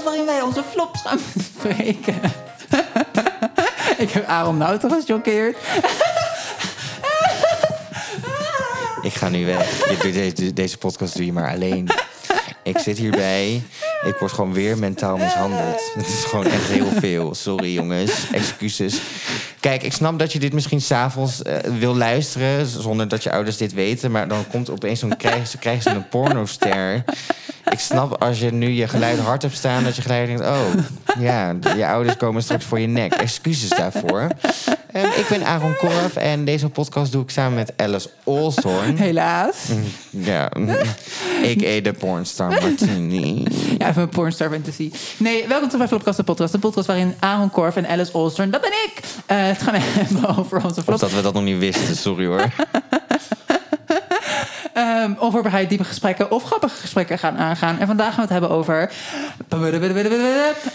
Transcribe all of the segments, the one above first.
podcast waarin wij onze flops gaan bespreken. ik heb Aaron Nauter gechoqueerd. Ik ga nu weg. Je doet Deze, deze podcast doe je maar alleen. Ik zit hierbij. Ik word gewoon weer mentaal mishandeld. Het is gewoon echt heel veel. Sorry jongens. Excuses. Kijk, ik snap dat je dit misschien s'avonds uh, wil luisteren... zonder dat je ouders dit weten. Maar dan komt opeens zo'n... krijgen krijgen ze een pornoster. Ik snap als je nu je geluid hard hebt staan... dat je gelijk denkt... oh, ja, je ouders komen straks voor je nek. Excuses daarvoor. Um, ik ben Aaron Korf en deze podcast doe ik samen met Alice Olstorn. Helaas. Ja, ik eet de pornstar Martini. Ja, even een pornstar fantasy. Nee, welkom terug bij Flopcast, de podcast. De podcast waarin Aaron Korf en Alice Olstorn, dat ben ik, uh, het gaan hebben over onze flop. Of dat we dat nog niet wisten, sorry hoor. Um, onvoorbereid diepe gesprekken of grappige gesprekken gaan aangaan. En vandaag gaan we het hebben over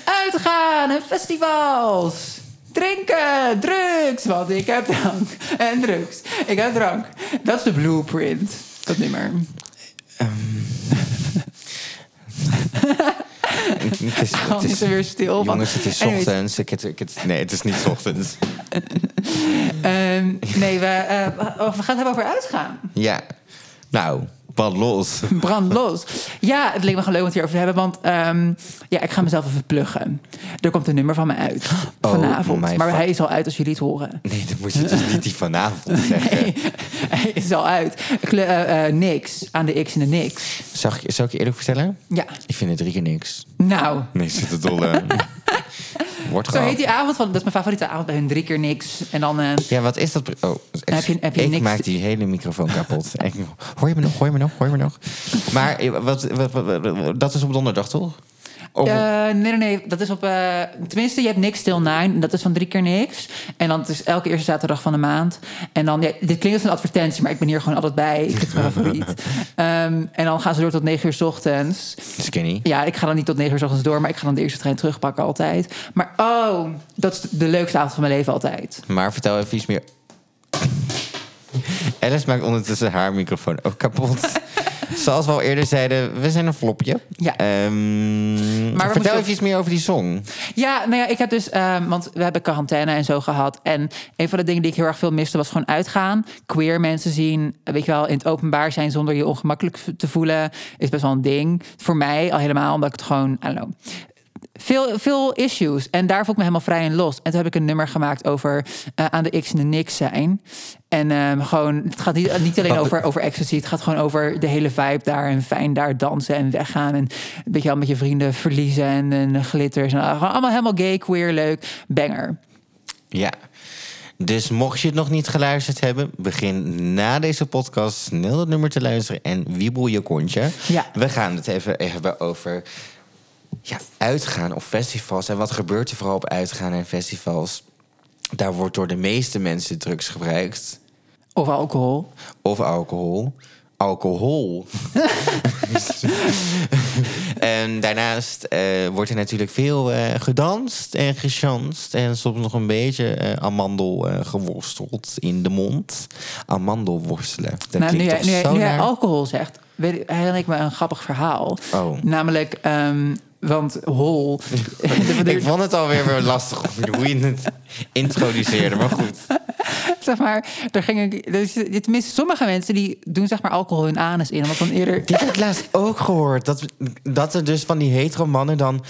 uitgaan en festivals drinken, drugs. Want ik heb drank en drugs. Ik heb drank. Dat is de blueprint, dat nummer. Um. het is, het is, er weer stil jongens, het is ochtends. Ik, ik, nee, het is niet ochtends. um, nee, we, uh, we gaan het hebben over uitgaan. Ja. Nou, Brand los. Brand los. Ja, het leek me gewoon leuk om het hierover te hebben. Want um, ja, ik ga mezelf even pluggen. Er komt een nummer van me uit. Oh, vanavond. maar hij is al uit als jullie het horen. Nee, dan moet je dus niet die vanavond zeggen. Nee, hij is al uit. Uh, uh, niks. Aan de X en de niks. Zag, zou ik je eerlijk vertellen? Ja. Ik vind het drie keer niks. Nou. Nee, zit het dolle. Wordt Zo heet die avond van. Dat is mijn favoriete avond bij hun drie keer niks. En dan. Uh, ja, wat is dat? Oh, heb je, heb je ik niks maak die hele microfoon kapot. hoor je me nog? Hoor je me nog? Hoor je me nog? Maar eh, wat, wat, wat, dat is op donderdag, toch? Uh, nee, nee, nee. Dat is op. Uh, tenminste, je hebt niks till nine. Dat is van drie keer niks. En dan het is elke eerste zaterdag van de maand. En dan, ja, dit klinkt als een advertentie, maar ik ben hier gewoon altijd bij. Ik vind het mijn favoriet. um, en dan gaan ze door tot negen uur s ochtends. Skinny. Ja, ik ga dan niet tot negen uur s ochtends door, maar ik ga dan de eerste trein terugpakken altijd. Maar oh, dat is de leukste avond van mijn leven altijd. Maar vertel even iets meer. Alice maakt ondertussen haar microfoon ook kapot. Zoals we al eerder zeiden, we zijn een flopje. Ja. Um, maar vertel even iets meer over die song. Ja, nou ja, ik heb dus... Um, want we hebben quarantaine en zo gehad. En een van de dingen die ik heel erg veel miste was gewoon uitgaan. Queer mensen zien, weet je wel, in het openbaar zijn zonder je ongemakkelijk te voelen... is best wel een ding. Voor mij al helemaal, omdat ik het gewoon... I don't know, veel, veel issues. En daar voel ik me helemaal vrij en los. En toen heb ik een nummer gemaakt over uh, aan de X en de niks zijn. En um, gewoon, het gaat niet, niet alleen over, over ecstasy. Het gaat gewoon over de hele vibe daar. En fijn daar dansen en weggaan. En een beetje al met je vrienden verliezen. En, en glitters. En, uh, allemaal helemaal gay, queer, leuk. Banger. Ja. Dus mocht je het nog niet geluisterd hebben, begin na deze podcast snel het nummer te luisteren en wiebel je kontje. Ja. We gaan het even hebben over ja, uitgaan of festivals. En wat gebeurt er vooral op uitgaan en festivals? Daar wordt door de meeste mensen drugs gebruikt. Of alcohol. Of alcohol. Alcohol. en daarnaast uh, wordt er natuurlijk veel uh, gedanst en gechanst. En soms nog een beetje uh, amandel geworsteld in de mond. Amandelworstelen. Dat nou, nu, jij, nu, nu jij alcohol zegt, herinner ik me een grappig verhaal. Oh. Namelijk, um, want hol. ik vond het alweer weer lastig hoe je het introduceerde, maar goed. zeg maar, er gingen. Dus, tenminste, sommige mensen die doen zeg maar alcohol hun anus in. Omdat dan eerder. Dit heb ik laatst ook gehoord. Dat, dat er dus van die hetero mannen dan.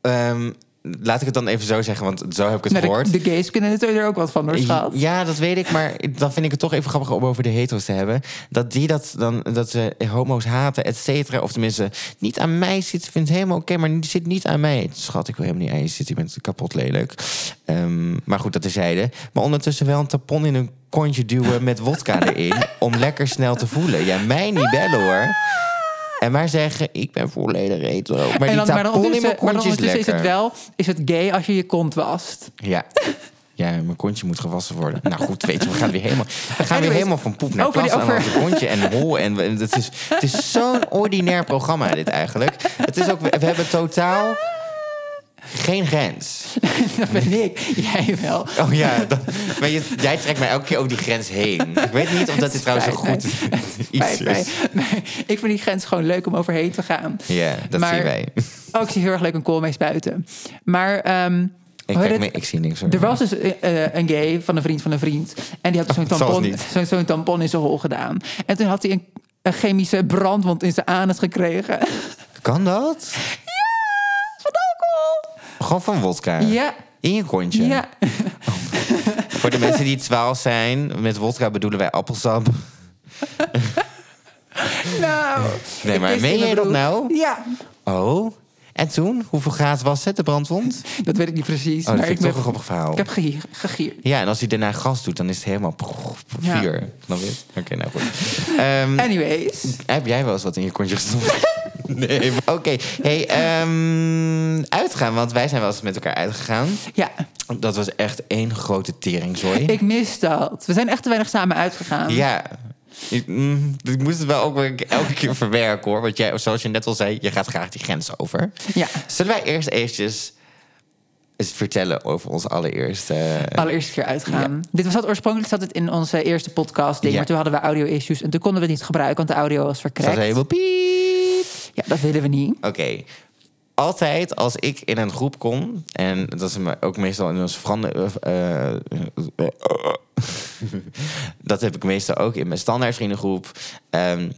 Um, laat ik het dan even zo zeggen, want zo heb ik het gehoord. De, de, gays kunnen er ook wat van, door schat. Ja, dat weet ik, maar dan vind ik het toch even grappig om over de hetero's te hebben. Dat die dat dan, dat ze homo's haten, et cetera. Of tenminste, niet aan mij zit. Ik vind het helemaal oké, maar die zit niet aan mij. Schat, ik wil helemaal niet aan je zitten. Je bent kapot lelijk. Um, maar goed, dat terzijde. Maar ondertussen wel een tapon in een kontje duwen met wodka erin. om lekker snel te voelen. Ja, mij niet bellen hoor. En maar zeggen, ik ben volledig retro. Maar en dan, die mijn kontje is het wel, is het gay als je je kont wast. Ja. Ja, mijn kontje moet gewassen worden. Nou goed, weet je, we gaan weer helemaal, we gaan weer helemaal van poep naar over plas over... en kontje en hol. En het is, het is zo'n ordinair programma dit eigenlijk. Het is ook, we hebben totaal geen grens. dat ben ik. Jij wel. Oh ja, dat, maar je, jij trekt mij elke keer over die grens heen. Ik weet niet of dat dit trouwens zo goed iets is. Nee, ik vind die grens gewoon leuk om overheen te gaan. Ja, dat maar, zien wij. Oh, ik zie heel erg leuk een koolmees buiten. Maar ehm, Ik, kijk mee, ik zie niks. er was dus eh, eh, een gay van een vriend van een vriend. En die had dus zo'n tampon, tampon in zijn hol gedaan. En toen had hij een, een chemische brandwond in zijn anus gekregen. Kan dat? Gewoon van wodka? Ja, In je kontje? ja. Voor de mensen die 12 zijn, met wodka bedoelen wij appelsap. Nou, Nee, maar meen jij mijn dat nou? Ja, Oh. En toen? Hoeveel graad was het, de brandwond? dat weet ik niet precies. Oh, dat maar vind ik, toch ben- een grappig verhaal. ik heb gegier- gegierd. Ja, en als hij daarna gas doet, dan is het helemaal Ja. Snap je? Oké, nou goed. Ehm, Anyways. heb jij wel eens wat in je kontje gestopt? nee. maar- Oké, hey, ehm, uitgaan, want wij zijn wel eens met elkaar uitgegaan. Ja, Dat was echt één grote teringzooi. ik mis dat. We zijn echt te weinig samen uitgegaan. Ja. Ik, mm, ik moest het wel ook weer elke keer verwerken hoor. Want jij, zoals je net al zei, je gaat graag die grens over. Ja. Zullen wij eerst eventjes eens vertellen over ons allereerste... Allereerste keer uitgaan. Dit was dat oorspronkelijk zat het in onze eerste podcast ding, Ja. maar toen hadden we audio issues en toen konden we het niet gebruiken, want de audio was verkrekt. helemaal piep. Ja, dat willen we niet. Oké. Altijd als ik in een groep kom, en dat is me- ook meestal in ons verander... eh, eh, dat heb ik meestal ook in mijn standaard vriendengroep. ehm,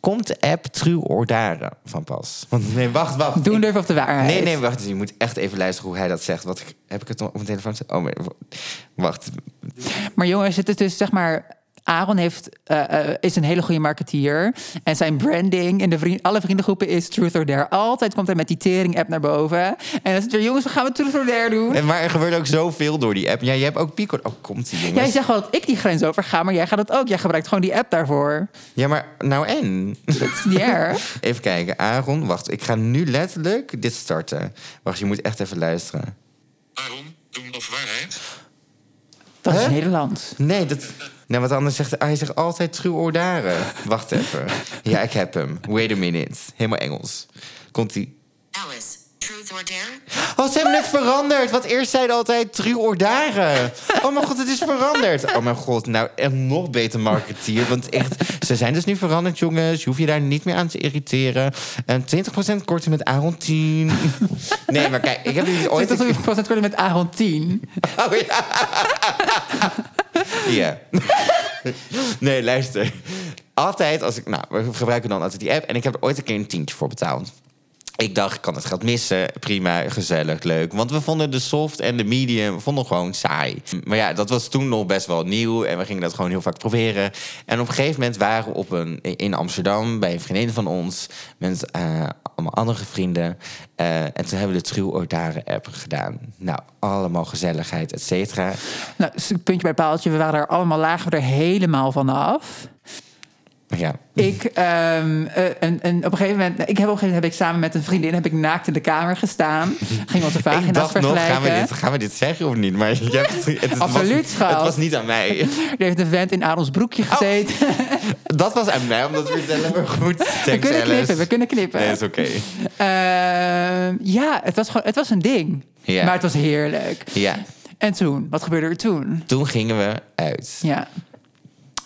komt de app True or Dare van pas? Want nee, wacht, wacht. Doen durf of de waarheid. Nee, nee, wacht. Je moet echt even luisteren hoe hij dat zegt. Wat, heb ik het op mijn telefoon? Oh, wacht. Maar jongens, het is dus zeg maar. Aaron heeft, eh, eh, is een hele goede marketeer. En zijn branding in de vriend, alle vriendengroepen is Truth or Dare. Altijd komt hij met die tering-app naar boven. En dan is het weer, jongens, we gaan we Truth or Dare doen. En, maar er gebeurt ook zoveel door die app. Ja, je hebt ook Pico. Oh, komt die jongens. Jij zegt wel dat ik die grens over ga, maar jij gaat het ook. Jij gebruikt gewoon die app daarvoor. Ja, maar nou en? Dat is niet erg. Even kijken. Aaron, wacht. Ik ga nu letterlijk dit starten. Wacht, je moet echt even luisteren. Aaron, doen of waarheid? Dat is Huh? Nederlands. Nee, dat... Nee, want anders zegt hij zegt altijd true or dare. Wacht even. Ja, ik heb hem. Wait a minute. Helemaal Engels. Komt-ie. Alice, truth or dare? Oh, ze hebben het veranderd. Want eerst zeiden altijd true or dare. Oh mijn god, het is veranderd. Oh mijn god, nou en nog beter marketeer. Want echt, ze zijn dus nu veranderd, jongens. Je hoeft je daar niet meer aan te irriteren. En 20% korting met Aaron 10. Nee, maar kijk, ik heb dit ooit... Ooit dat was het worden met Aaron 10. Oh ja. ja. nee, luister. Altijd als ik... Nou, we gebruiken dan altijd die app. En ik heb er ooit een keer een tientje voor betaald. Ik dacht, ik kan het geld missen. Prima, gezellig, leuk. Want we vonden de soft en de medium we vonden gewoon saai. Maar ja, dat was toen nog best wel nieuw. En we gingen dat gewoon heel vaak proberen. En op een gegeven moment waren we op een, in Amsterdam... bij een vriendin van ons. Met eh, allemaal andere vrienden. Eh, en toen hebben we de True or Dare app gedaan. Nou, allemaal gezelligheid, et cetera. Nou, puntje bij paaltje. We waren er allemaal lagen we er helemaal vanaf. Maar ja, Ik, en, en op een gegeven moment, ik heb op een gegeven moment heb ik samen met een vriendin heb ik naakt in de kamer gestaan. Ging onze vagina's dacht nog, vergelijken. gaan we, dit, gaan we dit zeggen of niet? Maar je hebt, het, het Absoluut, was, schat. Het was niet aan mij. Er heeft een vent in Arons broekje Oh. gezeten. Dat was aan mij, omdat we vertellen maar goed. we kunnen Alice. knippen, we kunnen knippen. Nee, is oké. Ehm, ja, het was, gewoon, het was een ding. Ja. Maar het was heerlijk. Ja, En toen, wat gebeurde er toen? toen gingen we uit. Ja.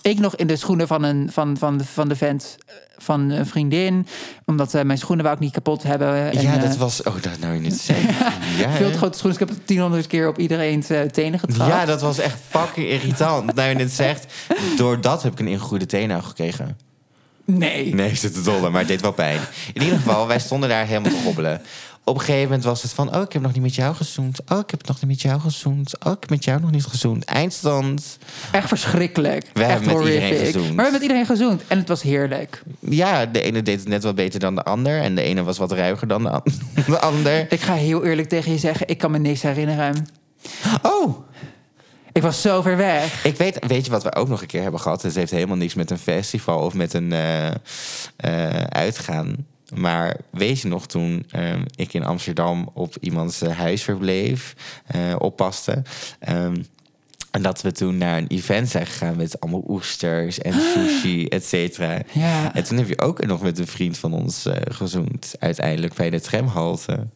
Ik nog in de schoenen van, een, van, van, de, van de vent eh, van een vriendin. Omdat eh, mijn schoenen wou ik niet kapot hebben. En, ja, eh, dat was... Oh, dat nou niet zeggen. Ja, Veel te grote schoenen. Ik heb het 1000 keer op iedereen's eh, tenen getrapt. ja, dat was echt fucking irritant. Nou, je zegt, door dat heb ik een ingegroeide teenuil gekregen. Nee. Nee, zit te dollen, maar het deed wel pijn. In ieder geval, wij stonden daar helemaal te hobbelen. Op een gegeven moment was het van... oh, ik heb nog niet met jou gezoend. Oh, ik heb nog niet met jou gezoend. Oh, ik heb met jou nog niet gezoend. Eindstand. Echt verschrikkelijk. We Echt hebben met iedereen gezoend. Maar we hebben met iedereen gezoend. En het was heerlijk. Ja, de ene deed het net wat beter dan de ander. En de ene was wat ruiger dan de, an- de ander. Ik ga heel eerlijk tegen je zeggen. Ik kan me niks herinneren. Oh, Ik was zo ver weg. ik weet, weet je wat we ook nog een keer hebben gehad? Het heeft helemaal niks met een festival of met een eh, eh, uitgaan. Maar weet je nog toen eh, ik in Amsterdam op iemands eh, huis verbleef, eh, oppaste. ehm, en dat we toen naar een event zijn gegaan met allemaal oesters en sushi, et cetera. Ja. En toen heb je ook nog met een vriend van ons eh, gezoend. Uiteindelijk bij de tramhalte.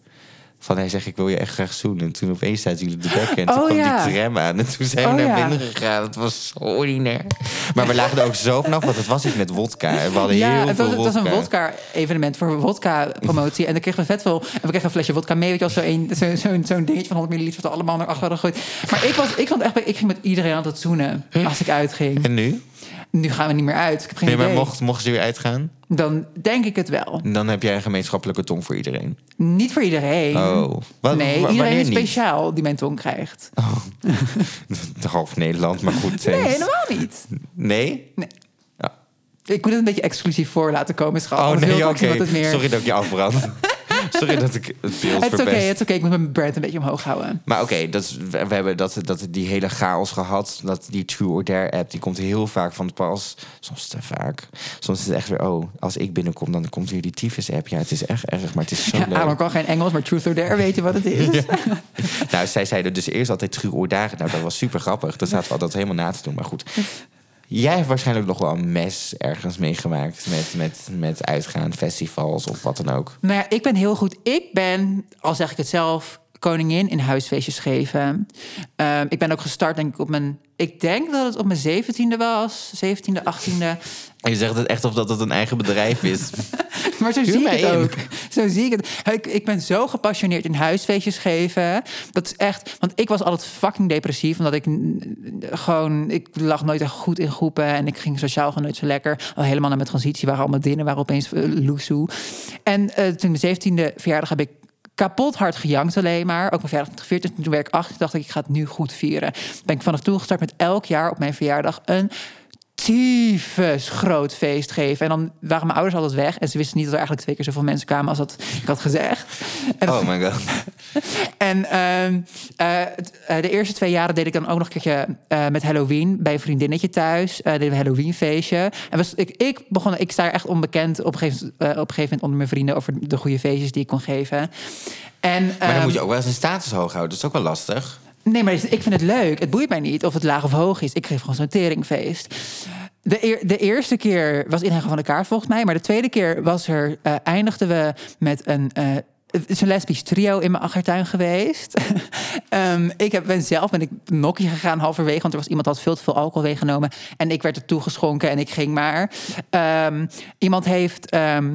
Van hij zegt, ik wil je echt graag zoenen. En toen opeens zaten jullie de bekken. En toen Oh, kwam ja. die tram aan. En toen zijn we Oh, naar ja. binnen gegaan. Het was zo ordinair. Maar we lagen er ook zo vanaf, want het was iets met wodka. En we hadden Ja, heel het veel was, het was een wodka. wodka-evenement voor wodka-promotie. En dan kregen we vet veel. En we kregen een flesje wodka mee. Weet je wel, zo'n zo, zo, zo'n dingetje van 100 milliliter... wat we allemaal naar achter hadden gegooid. Maar ik, was, ik vond echt... Ik ging met iedereen altijd zoenen als ik uitging. En nu? Nu gaan we niet meer uit. Ik heb geen Nee, maar idee. mocht, mochten ze weer uitgaan? Dan denk ik het wel. Dan heb jij een gemeenschappelijke tong voor iedereen. Niet voor iedereen. Oh. Wat, nee, iedereen is niet? speciaal die mijn tong krijgt. Half Nederland, maar goed. Nee, helemaal niet. Nee? Nee. Ja. Ik moet het een beetje exclusief voor laten komen, schat. Oh nee, oké. meer... Sorry dat ik je afbrand. Sorry dat ik het beeld Het is oké, het is oké. Ik moet mijn brand een beetje omhoog houden. Maar oké, dat we, we hebben dat, dat, die hele chaos gehad. Dat die True or Dare app, die komt heel vaak van het pas. Soms te vaak. Soms is het echt weer, oh, als ik binnenkom, dan komt weer die tyfus app. Ja, het is echt erg, maar het is zo Ja, leuk. Aaron kan geen Engels, maar Truth or Dare weet je wat het is. Nou, zij zeiden dus eerst altijd True or Dare. Nou, dat was super grappig. Dan zaten we altijd helemaal na te doen, maar goed. Jij hebt waarschijnlijk nog wel een mes ergens meegemaakt met, met, met uitgaan, festivals of wat dan ook. Nou ja, ik ben heel goed. Ik ben, al zeg ik het zelf, koningin in huisfeestjes geven. Ehm, ik ben ook gestart, denk ik, op mijn... Ik denk dat het op mijn zeventiende was. Zeventiende, achttiende. En je zegt het echt of dat het een eigen bedrijf is. Maar zo Huur zie ik het in. ook. Zo zie ik het. Ik, ik ben zo gepassioneerd in huisfeestjes geven. Dat is echt... Want ik was altijd fucking depressief. Omdat ik gewoon... Ik lag nooit echt goed in groepen. En ik ging sociaal gewoon nooit zo lekker. Al helemaal naar mijn transitie waren al mijn dingen waren opeens uh, loesoe. En eh, toen mijn zeventiende verjaardag heb ik kapot hard gejankt alleen maar. Ook mijn verjaardag gevierd. En toen werd ik acht. dacht ik, ik ga het nu goed vieren. Ben ik vanaf toen gestart met elk jaar op mijn verjaardag... een tyfus groot feest geven. En dan waren mijn ouders altijd weg. En ze wisten niet dat er eigenlijk twee keer zoveel mensen kwamen als dat ik had gezegd. En, Oh my god. en ehm, eh, eh, de eerste twee jaren deed ik dan ook nog een keertje eh, met Halloween bij een vriendinnetje thuis. Deden we een Halloween feestje. En was, ik, ik begon, ik sta er echt onbekend op een, gegeven, op een gegeven moment onder mijn vrienden over de goede feestjes die ik kon geven. En, Maar dan ehm, moet je ook wel eens een status hoog houden. Dat is ook wel lastig. Nee, maar ik vind het leuk. Het boeit mij niet of het laag of hoog is. Ik geef gewoon zo'n teringfeest. De, de eerste keer was inhegen van de kaart volgens mij. Maar de tweede keer was er, eh, eindigden we met een... eh, het is een lesbisch trio in mijn achtertuin geweest. Ehm, ik heb, ben zelf ben ik nokkie gegaan halverwege, want er was iemand had veel te veel alcohol meegenomen en ik werd er toegeschonken en ik ging maar. Ehm, iemand heeft ehm,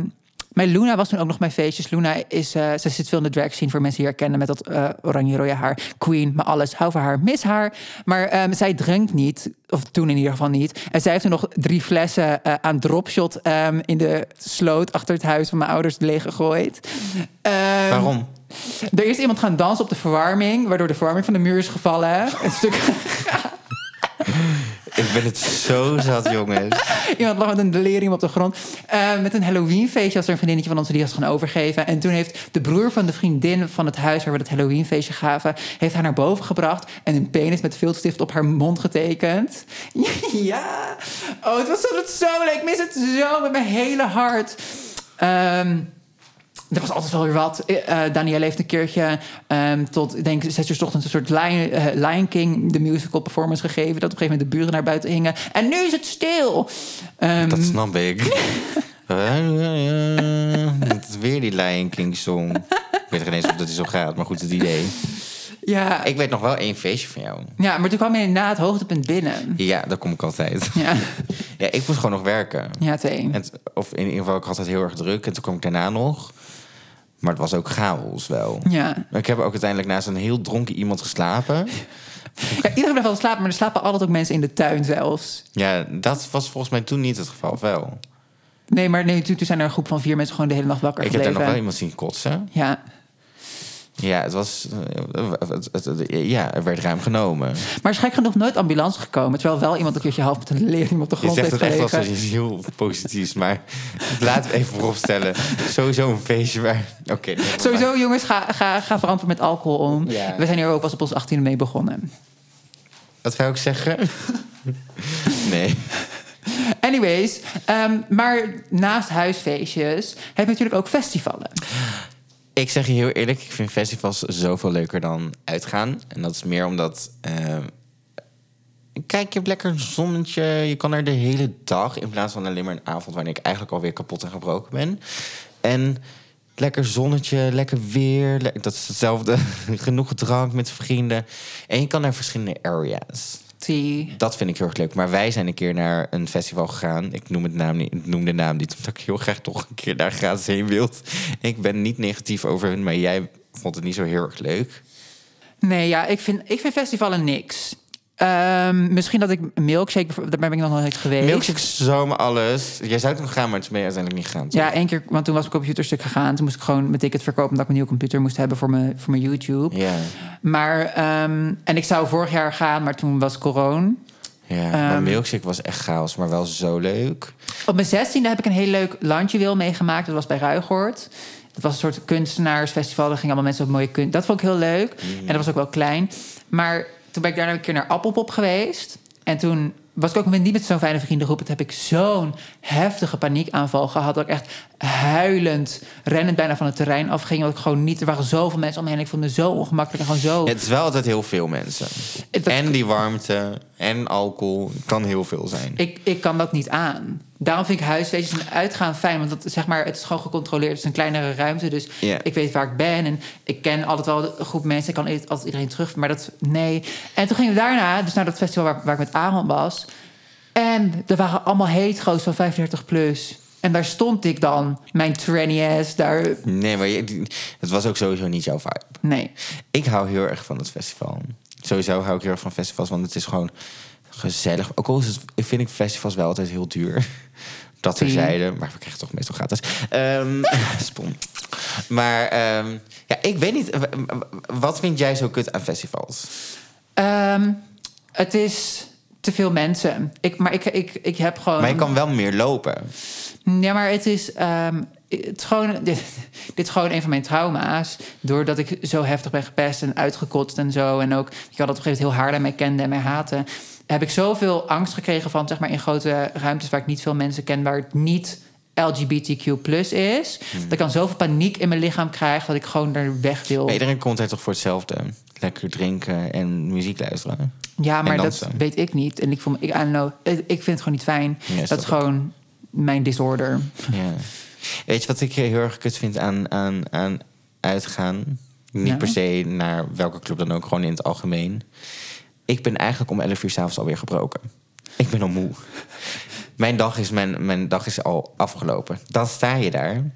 mijn Luna was toen ook nog mijn feestjes. Luna is, eh, ze zit veel in de drag scene voor mensen die herkennen met dat eh, oranje rode haar. Queen, maar alles. Hou van haar, mis haar. Maar ehm, zij drinkt niet, of toen in ieder geval niet. En zij heeft toen nog drie flessen eh, aan dropshot ehm, in de sloot achter het huis van mijn ouders leeggegooid. Ehm, Waarom? er is iemand gaan dansen op de verwarming, waardoor de verwarming van de muur is gevallen. Een stuk, Ik ben het zo zat, jongens. iemand lag met een delirium op de grond. Eh, met een Halloweenfeestje was er een vriendinnetje van ons die was gaan overgeven. En toen heeft de broer van de vriendin van het huis waar we dat Halloweenfeestje gaven, heeft haar naar boven gebracht en een penis met viltstift op haar mond getekend. ja, oh, het was zo leuk. Ik mis het zo met mijn hele hart. Ehm er was altijd wel weer wat. Eh, Danielle heeft een keertje ehm, tot, ik denk, zes uur ochtends een soort Lion, eh, Lion King, de musical performance gegeven. Dat op een gegeven moment de buren naar buiten hingen. En nu is het stil. Ehm, Dat snap ik. Het is weer die Lion King song. Ik weet geen eens of dat die zo gaat, maar goed, het idee. ja, Ik weet nog wel één feestje van jou. ja, maar toen kwam je na het hoogtepunt binnen. Ja, daar kom ik altijd. Ja, Ja, ik moest gewoon nog werken. ja twee. En, of in ieder geval, ik had het heel erg druk. En toen kwam ik daarna nog. Maar het was ook chaos wel. Ja. Ik heb ook uiteindelijk naast een heel dronken iemand geslapen. ja, iedereen blijft wel slapen, maar er slapen altijd ook mensen in de tuin zelfs. Ja, dat was volgens mij toen niet het geval. Wel. Nee, maar nee, toen, toen zijn er een groep van vier mensen gewoon de hele nacht wakker Ik heb daar gebleven. nog wel iemand zien kotsen. Ja, Ja, het was. eh, het- het- het- ja, er werd ruim genomen. maar is gek genoeg nooit ambulance gekomen. Terwijl wel iemand een keertje half met een leerling op de Je grond zegt heeft het echt als gelegen. iets heel positiefs, maar laten we even vooropstellen. Sowieso een feestje waar. Oké. Sowieso, jongens, ga, ga, ga verantwoord met alcohol om. Ja. We zijn hier ook pas op ons 18e mee begonnen. Wat wou ik zeggen? Nee. Anyways, ehm, maar naast huisfeestjes heb je natuurlijk ook festivalen. Ik zeg je heel eerlijk, ik vind festivals zoveel leuker dan uitgaan. En dat is meer omdat. eh, kijk, je hebt lekker een zonnetje. Je kan er de hele dag in plaats van alleen maar een avond waarin ik eigenlijk alweer kapot en gebroken ben. En Lekker zonnetje, lekker weer. Dat is hetzelfde. Genoeg drank met vrienden. En je kan naar verschillende areas. Dat vind ik heel erg leuk. Maar wij zijn een keer naar een festival gegaan. Ik noem, het naam niet, ik noem de naam niet, omdat ik heel graag toch een keer daar gratis heen wil. Ik ben niet negatief over hun, maar jij vond het niet zo heel erg leuk. Nee, ja, ik vind, ik vind festivalen niks. Ehm, misschien dat ik milkshake, daar ben ik nog nooit geweest. Milkshake zomaar alles. Jij zou toen gaan, maar het is mee uiteindelijk niet gegaan. toch? Ja, één keer, want toen was mijn computerstuk gegaan. Toen moest ik gewoon mijn ticket verkopen omdat ik een nieuwe computer moest hebben voor mijn, voor mijn YouTube. Ja, Maar, ehm, en ik zou vorig jaar gaan, maar toen was corona. ja. maar Ehm, Milkshake was echt chaos, maar wel zo leuk. Op mijn zestiende heb ik een heel leuk landjewil meegemaakt. Dat was bij Ruigoort. Dat was een soort kunstenaarsfestival. Daar gingen allemaal mensen op mooie kunst. Dat vond ik heel leuk. En dat was ook wel klein. Maar toen ben ik daarna een keer naar Appelpop geweest. En toen was ik ook met- niet met zo'n fijne vriendengroep. Toen heb ik zo'n heftige paniekaanval gehad. Dat ik echt huilend, rennend bijna van het terrein afging. Dat ik gewoon niet... Er waren zoveel mensen om me heen. Ik vond me zo ongemakkelijk en gewoon zo... Ja, het is wel altijd heel veel mensen. Dat- En die warmte en alcohol kan heel veel zijn. Ik, ik kan dat niet aan. Daarom vind ik huisfeestjes en uitgaan fijn. Want dat, zeg maar, het is gewoon gecontroleerd. Het is een kleinere ruimte. Dus ik weet waar ik ben. En ik ken altijd wel een groep mensen. Ik kan altijd iedereen terug. Maar dat, nee. En toen gingen we daarna, dus naar dat festival waar, waar ik met Aaron was. En er waren allemaal hetero's van 35 plus. En daar stond ik dan, mijn tranny ass, daar... Nee, maar je- het was ook sowieso niet jouw vibe. Nee. Ik hou heel erg van het festival. Sowieso hou ik heel erg van festivals, want het is gewoon gezellig. Ook al is het, ik vind ik festivals wel altijd heel duur. Dat je. terzijde, maar we krijgen toch meestal gratis. Ehm spon. Maar ehm, ja, ik weet niet. Wat vind jij zo kut aan festivals? Ehm, het is te veel mensen. Ik, maar ik, ik, ik heb gewoon... Maar je kan wel meer lopen. Ja, maar het is, het gewoon, dit, dit is gewoon een van mijn trauma's. Doordat ik zo heftig ben gepest en uitgekotst en zo. En ook, ik had op een gegeven moment heel hard aan mij kende en mij haatte. Heb ik zoveel angst gekregen van, zeg maar, in grote ruimtes waar ik niet veel mensen ken, waar het niet LGBTQ is. Dat ik dan zoveel paniek in mijn lichaam krijg dat ik gewoon er weg wil. Maar iedereen komt er toch voor hetzelfde. Lekker drinken en muziek luisteren. Ja, maar dat weet ik niet. En ik voel me, ik, know, ik vind het gewoon niet fijn. Dat is gewoon mijn disorder. Ja. Weet je wat ik heel erg kut vind aan, aan, aan uitgaan? Niet Ja. per se naar welke club dan ook, gewoon in het algemeen. Ik ben eigenlijk om 11 uur s'avonds alweer gebroken. Ik ben al moe. Mijn dag, is, mijn, mijn dag is al afgelopen. Dan sta je daar.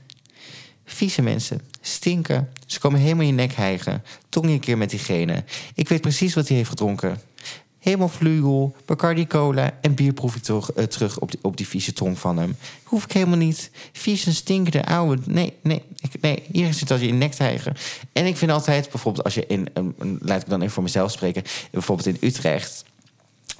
Vieze mensen. Stinken. Ze komen helemaal in je nek hijgen. Tong je een keer met diegene. Ik weet precies wat hij heeft gedronken. Helemaal vlugel, Bacardi Cola en bier proef ik toch, eh, terug op die, op die vieze tong van hem. Hoef ik helemaal niet. Vies en stinkende oude. Nee, nee, ik, nee. Hier zit dat je in je nek te hijgen. En ik vind altijd, bijvoorbeeld als je in... een- laat ik dan even voor mezelf spreken. Bijvoorbeeld in Utrecht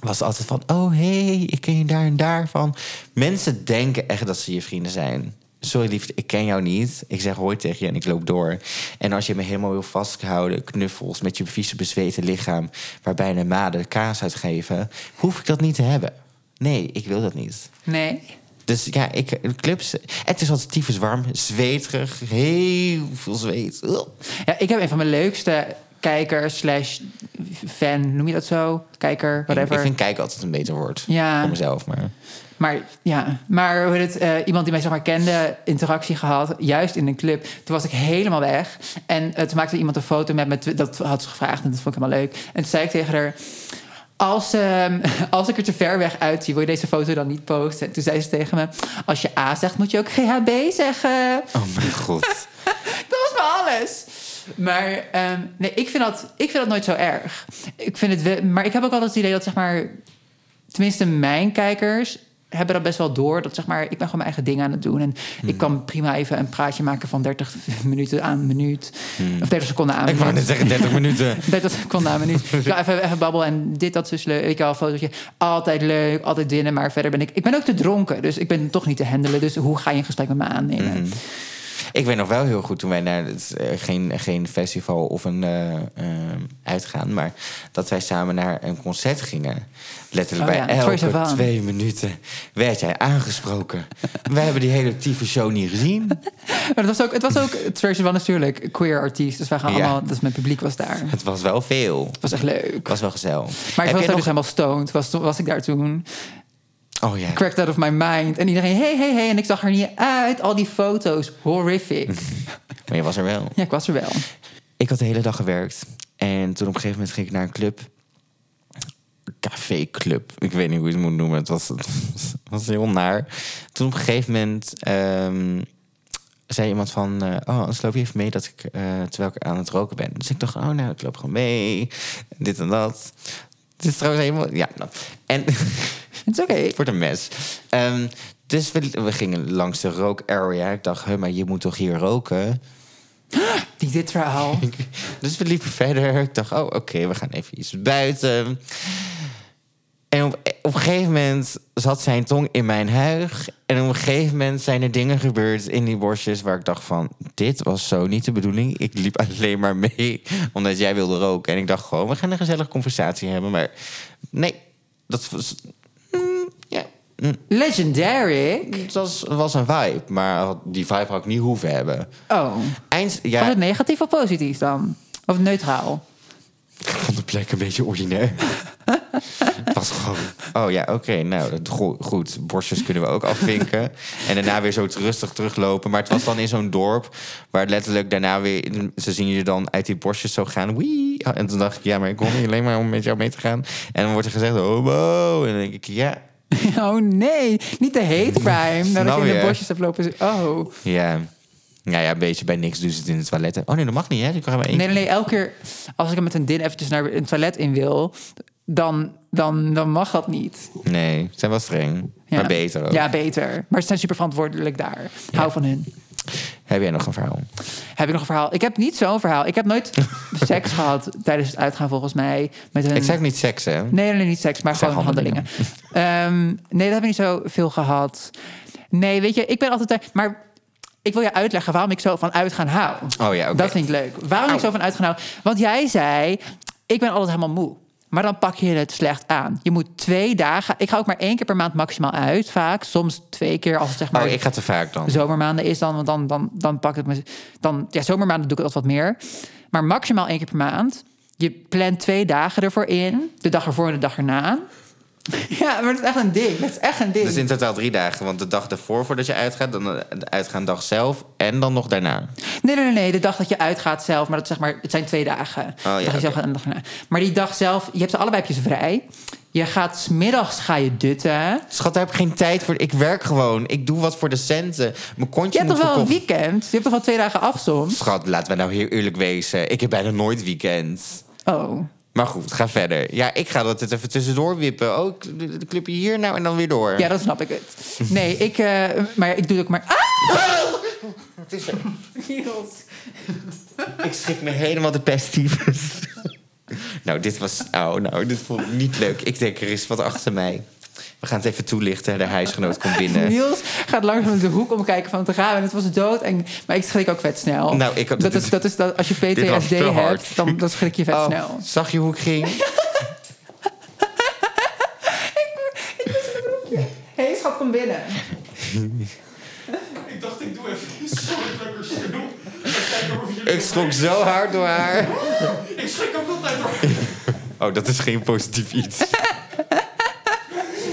was altijd van... oh, hé, hey, ik ken je daar en daar van. Mensen denken echt dat ze je vrienden zijn. Sorry liefde, ik ken jou niet. Ik zeg hoi tegen je en ik loop door. En als je me helemaal wil vasthouden, knuffels... met je vieze bezweten lichaam... waarbij een made kaas uitgeven... hoef ik dat niet te hebben. Nee, ik wil dat niet. Nee. Dus ja, ik, clubs... Het is altijd tyfus warm, zweterig, heel veel zweet. Ugh. Ja, ik heb een van mijn leukste kijkers slash fan, noem je dat zo? Kijker, Ik, whatever. ik vind kijken altijd een beter woord. Ja. Voor mezelf, maar... Maar ja, maar hoe het, eh, iemand die mij zeg maar kende, interactie gehad, juist in een club. Toen was ik helemaal weg. En eh, toen maakte iemand een foto met me, dat had ze gevraagd en dat vond ik helemaal leuk. En toen zei ik tegen haar, als, ehm, als ik er te ver weg uitzie, wil je deze foto dan niet posten? En toen zei ze tegen me, als je A zegt, moet je ook GHB zeggen. Oh mijn god. Dat was maar alles. Maar ehm, nee, ik vind, dat, ik vind dat nooit zo erg. Ik vind het wel, maar ik heb ook altijd het idee dat, zeg maar, tenminste mijn kijkers hebben dat best wel door. Dat zeg maar, ik ben gewoon mijn eigen ding aan het doen. En Hmm. ik kan prima even een praatje maken van 30 minuten aan een minuut. Of 30 seconden aan een Hmm. Ik wou net minuut. zeggen 30 minuten. 30 seconden aan een minuut. Ik ga even, even babbelen en dit, dat is leuk. Ik een fotootje. Altijd leuk, altijd winnen. Maar verder ben ik... Ik ben ook te dronken, dus ik ben toch niet te handelen. Dus hoe ga je een gesprek met me aannemen? Mhm. Ik weet nog wel heel goed toen wij naar het, eh, geen, geen festival of een eh, eh, uitgaan, maar dat wij samen naar een concert gingen. Letterlijk Oh bij ja, elke twee minuten werd jij aangesproken. wij hebben die hele tieve show niet gezien. Maar het was ook, het was ook Tracy van natuurlijk queer artiest. Dus wij gaan Ja. allemaal, dus mijn publiek was daar. Het Het was wel veel. was echt leuk. Het was wel gezellig. Maar ik Heb was daar nog... dus helemaal stoned. Was, was ik daar toen. Oh ja. Cracked out of my mind. En iedereen, hey, hey, hey. En ik zag er niet uit. Al die foto's. Horrific. Maar je was er wel. Ja, ik was er wel. Ik had de hele dag gewerkt. En toen op een gegeven moment ging ik naar een club. Café-club. Ik weet niet hoe je het moet noemen. Het was, het was heel naar. Toen op een gegeven moment ehm, zei iemand van... eh, oh, anders loop je even mee dat ik, eh, terwijl ik aan het roken ben. Dus ik dacht, oh nou, ik loop gewoon mee. Dit en dat. Dit is trouwens helemaal... Ja, nou. En Het is oké. het wordt een mes. Ehm, dus we, we gingen langs de rook area. Ik dacht, maar je moet toch hier roken? Die dit verhaal. Dus we liepen verder. Ik dacht, oh, oké, we gaan even iets buiten. En op, op een gegeven moment zat zijn tong in mijn huig. En op een gegeven moment zijn er dingen gebeurd in die borstjes... waar ik dacht van, dit was zo niet de bedoeling. Ik liep alleen maar mee omdat jij wilde roken. En ik dacht gewoon, we gaan een gezellige conversatie hebben. Maar nee, dat was... mm, mm, Legendary. het was, was een vibe. Maar die vibe had ik niet hoeven hebben. Oh. Eind, ja, Was het negatief of positief dan? Of neutraal? Ik vond de plek een beetje ordinair. Het was gewoon... Oh ja, oké, nou, dat, go- goed. Borstjes kunnen we ook afvinken. En daarna weer zo rustig teruglopen. Maar het was dan in zo'n dorp... waar letterlijk daarna weer... ze zien je dan uit die borstjes zo gaan. Wee. En toen dacht ik, ja, maar ik kom hier alleen maar om met jou mee te gaan. En dan wordt er gezegd, homo. En dan denk ik, ja, Oh nee, niet de hate crime. Dat ik in de bosjes heb lopen. Oh. ja... Nou ja, een beetje bij niks doen ze het in de toiletten. Oh nee, dat mag niet, hè? Ik maar één Nee, nee, nee. Elke keer als ik met een din eventjes naar een toilet in wil... dan, dan, dan mag dat niet. Nee, ze zijn wel streng. Ja. Maar beter ook. Ja, beter. Maar ze zijn super verantwoordelijk daar. Hou van hun. Heb jij nog een verhaal? Heb ik nog een verhaal? Ik heb niet zo'n verhaal. Ik heb nooit seks gehad tijdens het uitgaan, volgens mij. Met een... Ik zeg niet seks, hè? Nee, nee, niet seks, maar gewoon handelingen. Ehm, nee, dat heb ik niet zo veel gehad. Nee, weet je, ik ben altijd... Maar ik wil je uitleggen waarom ik zo van uitgaan hou. Oh ja, oké. Dat vind ik leuk. Waarom ik zo van uitgaan hou? Want jij zei, ik ben altijd helemaal moe. Maar dan pak je het slecht aan. Je moet twee dagen... Ik ga ook maar één keer per maand maximaal uit, vaak. Soms twee keer als het zeg maar... Oh, ik ga te vaak dan. zomermaanden is dan, want dan, dan, dan pak ik me. Dan, ja, zomermaanden doe ik altijd wat meer. Maar maximaal één keer per maand. Je plant twee dagen ervoor in. De dag ervoor en de dag erna. Ja, maar dat is echt een ding. Dat is echt een ding. Dus in totaal drie dagen. Want de dag ervoor voordat je uitgaat, dan de uitgaandag zelf en dan nog daarna. Nee, nee, nee, nee. De dag dat je uitgaat zelf. Maar dat zeg maar, het zijn twee dagen. ja, De dag je gaat en de dag erna. Maar die dag zelf, je hebt ze allebei heb je ze vrij. Je gaat smiddags ga je dutten. Schat, daar heb ik geen tijd voor. Ik werk gewoon. Ik doe wat voor de centen. Mijn Je kontje hebt moet toch wel een weekend? Je hebt toch wel twee dagen af soms? Schat, laten we nou heel eerlijk wezen. Ik heb bijna nooit weekend. Oh. Maar goed, ga verder. Ja, ik ga dat het even tussendoor wippen. Oh, de de clubje hier nou en dan weer door. Ja, dat snap ik het. Nee, ik, eh, maar ik doe het ook maar. Ah! Het is er. Ik schrik me helemaal de pesttyfus. nou, dit was... Oh, nou, dit vond ik niet leuk. Ik denk, er is wat achter mij. We gaan het even toelichten. De huisgenoot komt binnen. Niels gaat langzaam de hoek omkijken van te gaan. En het was dood. En, maar ik schrik ook vet snel. Nou, ik had- dat is, dat is dat, als je Dit PTSD hebt, dan, dan schrik je vet Oh, snel. zag je hoe ik ging? Hé, hey, schat, kom binnen. Ik dacht, ik doe even. Kijken of jullie... Ik schrok zo hard door haar. Ik schrik ook altijd door. Oh, dat is geen positief iets.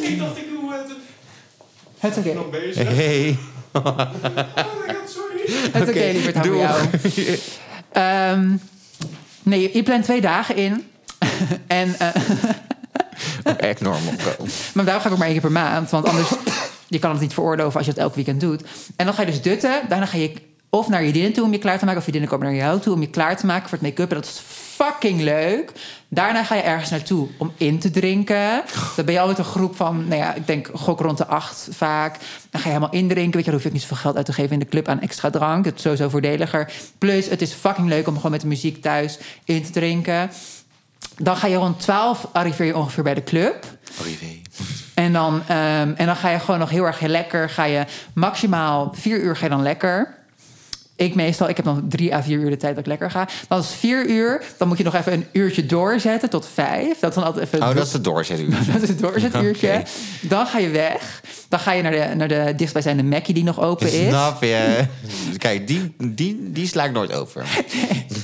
Ik dacht, ik doe het. Het is oké. Nog bezig. Hey. Oh my god, sorry. Het is oké, lieverd, hou jou. Ehm, nee, je- je plant twee dagen in. en, eh, Echt normal, bro. maar daarom ga ik ook maar één keer per maand. Want anders, je kan het niet veroorloven als je het elk weekend doet. En dan ga je dus dutten. Daarna ga je of naar je vriendinnen toe om je klaar te maken... of vriendinnen komen naar jou toe om je klaar te maken voor het make-up. En dat is fucking leuk. Daarna ga je ergens naartoe om in te drinken. Dan ben je al met een groep van, nou ja, ik denk gok rond de acht vaak. Dan ga je helemaal indrinken. Weet je, dan hoef je ook niet zoveel geld uit te geven in de club aan extra drank. Het is sowieso voordeliger. Plus, het is fucking leuk om gewoon met de muziek thuis in te drinken. Dan ga je rond 12 arriveer je ongeveer bij de club. Arrivé. En dan, ehm, en dan ga je gewoon nog heel erg lekker. Ga je maximaal vier uur ga je dan lekker. Ik meestal, ik heb dan drie à vier uur de tijd dat ik lekker ga. Dan is vier uur, dan moet je nog even een uurtje doorzetten tot vijf. Dat is dan altijd even. Oh, dat is het doorzetten. dat is het doorzetuurtje. Dan ga je weg. Dan ga je naar de, naar de dichtstbijzijnde Mackie die nog open is. Snap je? Kijk, die, die, die sla ik nooit over.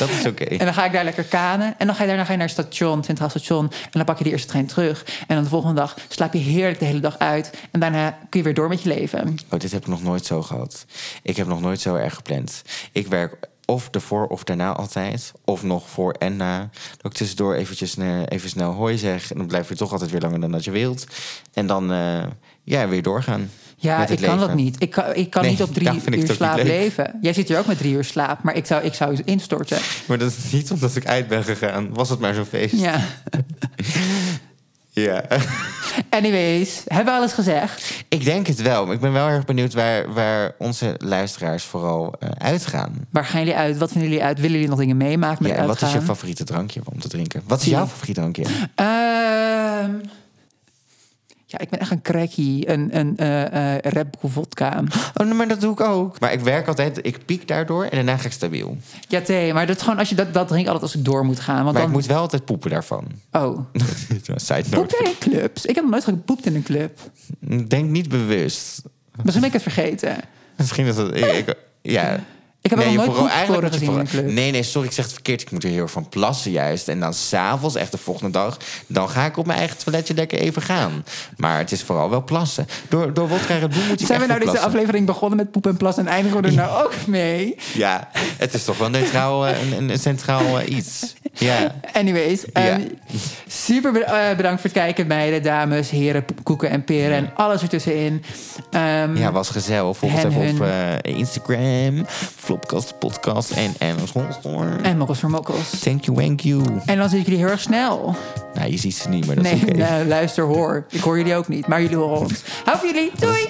Dat is oké. En dan ga ik daar lekker kanen. En dan ga je daarna ga je naar het station, Centraal Station. En dan pak je de eerste trein terug. En dan de volgende dag slaap je heerlijk de hele dag uit. En daarna kun je weer door met je leven. Oh, dit heb ik nog nooit zo gehad. Ik heb nog nooit zo erg gepland. Ik werk of ervoor of daarna altijd. Of nog voor en na. Dat ik tussendoor eventjes eh, even snel hoi zeg. En dan blijf je toch altijd weer langer dan dat je wilt. En dan eh, ja, weer doorgaan. Ja, ik kan dat niet. Ik kan, ik kan Nee, niet op drie uur slaap leven. Jij zit hier ook met drie uur slaap. Maar ik zou, ik zou instorten. Maar dat is niet omdat ik uit ben gegaan. Was het maar zo'n feest. Ja. Ja. Anyways, hebben we alles gezegd? Ik denk het wel. Maar ik ben wel erg benieuwd waar, waar onze luisteraars vooral eh, uitgaan. Waar gaan jullie uit? Wat vinden jullie uit? Willen jullie nog dingen meemaken met Ja, en wat is je favoriete drankje om te drinken? Wat is jouw favoriete drankje? Ehm, ja, ik ben echt een crackie. Een, een eh eh Red Bull vodka. Oh, maar dat doe ik ook. Maar ik werk altijd, ik piek daardoor en daarna ga ik stabiel. Ja, thee. Maar dat gewoon als je dat, dat drinkt altijd als ik door moet gaan. Want Maar dan... ik moet wel altijd poepen daarvan. Oh, Side note. in clubs? Ik heb nog nooit gepoept in een club. Denk niet bewust. Misschien ben ik het vergeten. Misschien is dat... Ik, ik- ja. Ik heb nog nooit vooral- poepsporen in club. Nee, nee, sorry, ik zeg het verkeerd. Ik moet er heel erg van plassen juist. En dan s'avonds, echt de volgende dag... dan ga ik op mijn eigen toiletje lekker even gaan. Maar het is vooral wel plassen. Door, door wodka Red Bull moet je Zijn we nou deze plassen. aflevering begonnen met poep en plas en eindigen we er nou ook mee? Ja, het is toch wel neutraal, eh, een, een, centraal eh, iets. Ja. Anyways, Ja. ehm, super eh, bedankt voor het kijken, meiden, dames, heren, koeken en peren en alles ertussenin. Ehm, ja, was gezellig. Volg ons op hun. eh, Instagram, Flopcast Podcast en Hondstore. En mokkels voor mokkels. Thank you, thank you. En dan zie ik jullie heel erg snel. Nou, je ziet ze niet, maar dat Nee, is oké. nee, luister, hoor. Ik hoor jullie ook niet, maar jullie horen ons. Hou van jullie. Doei!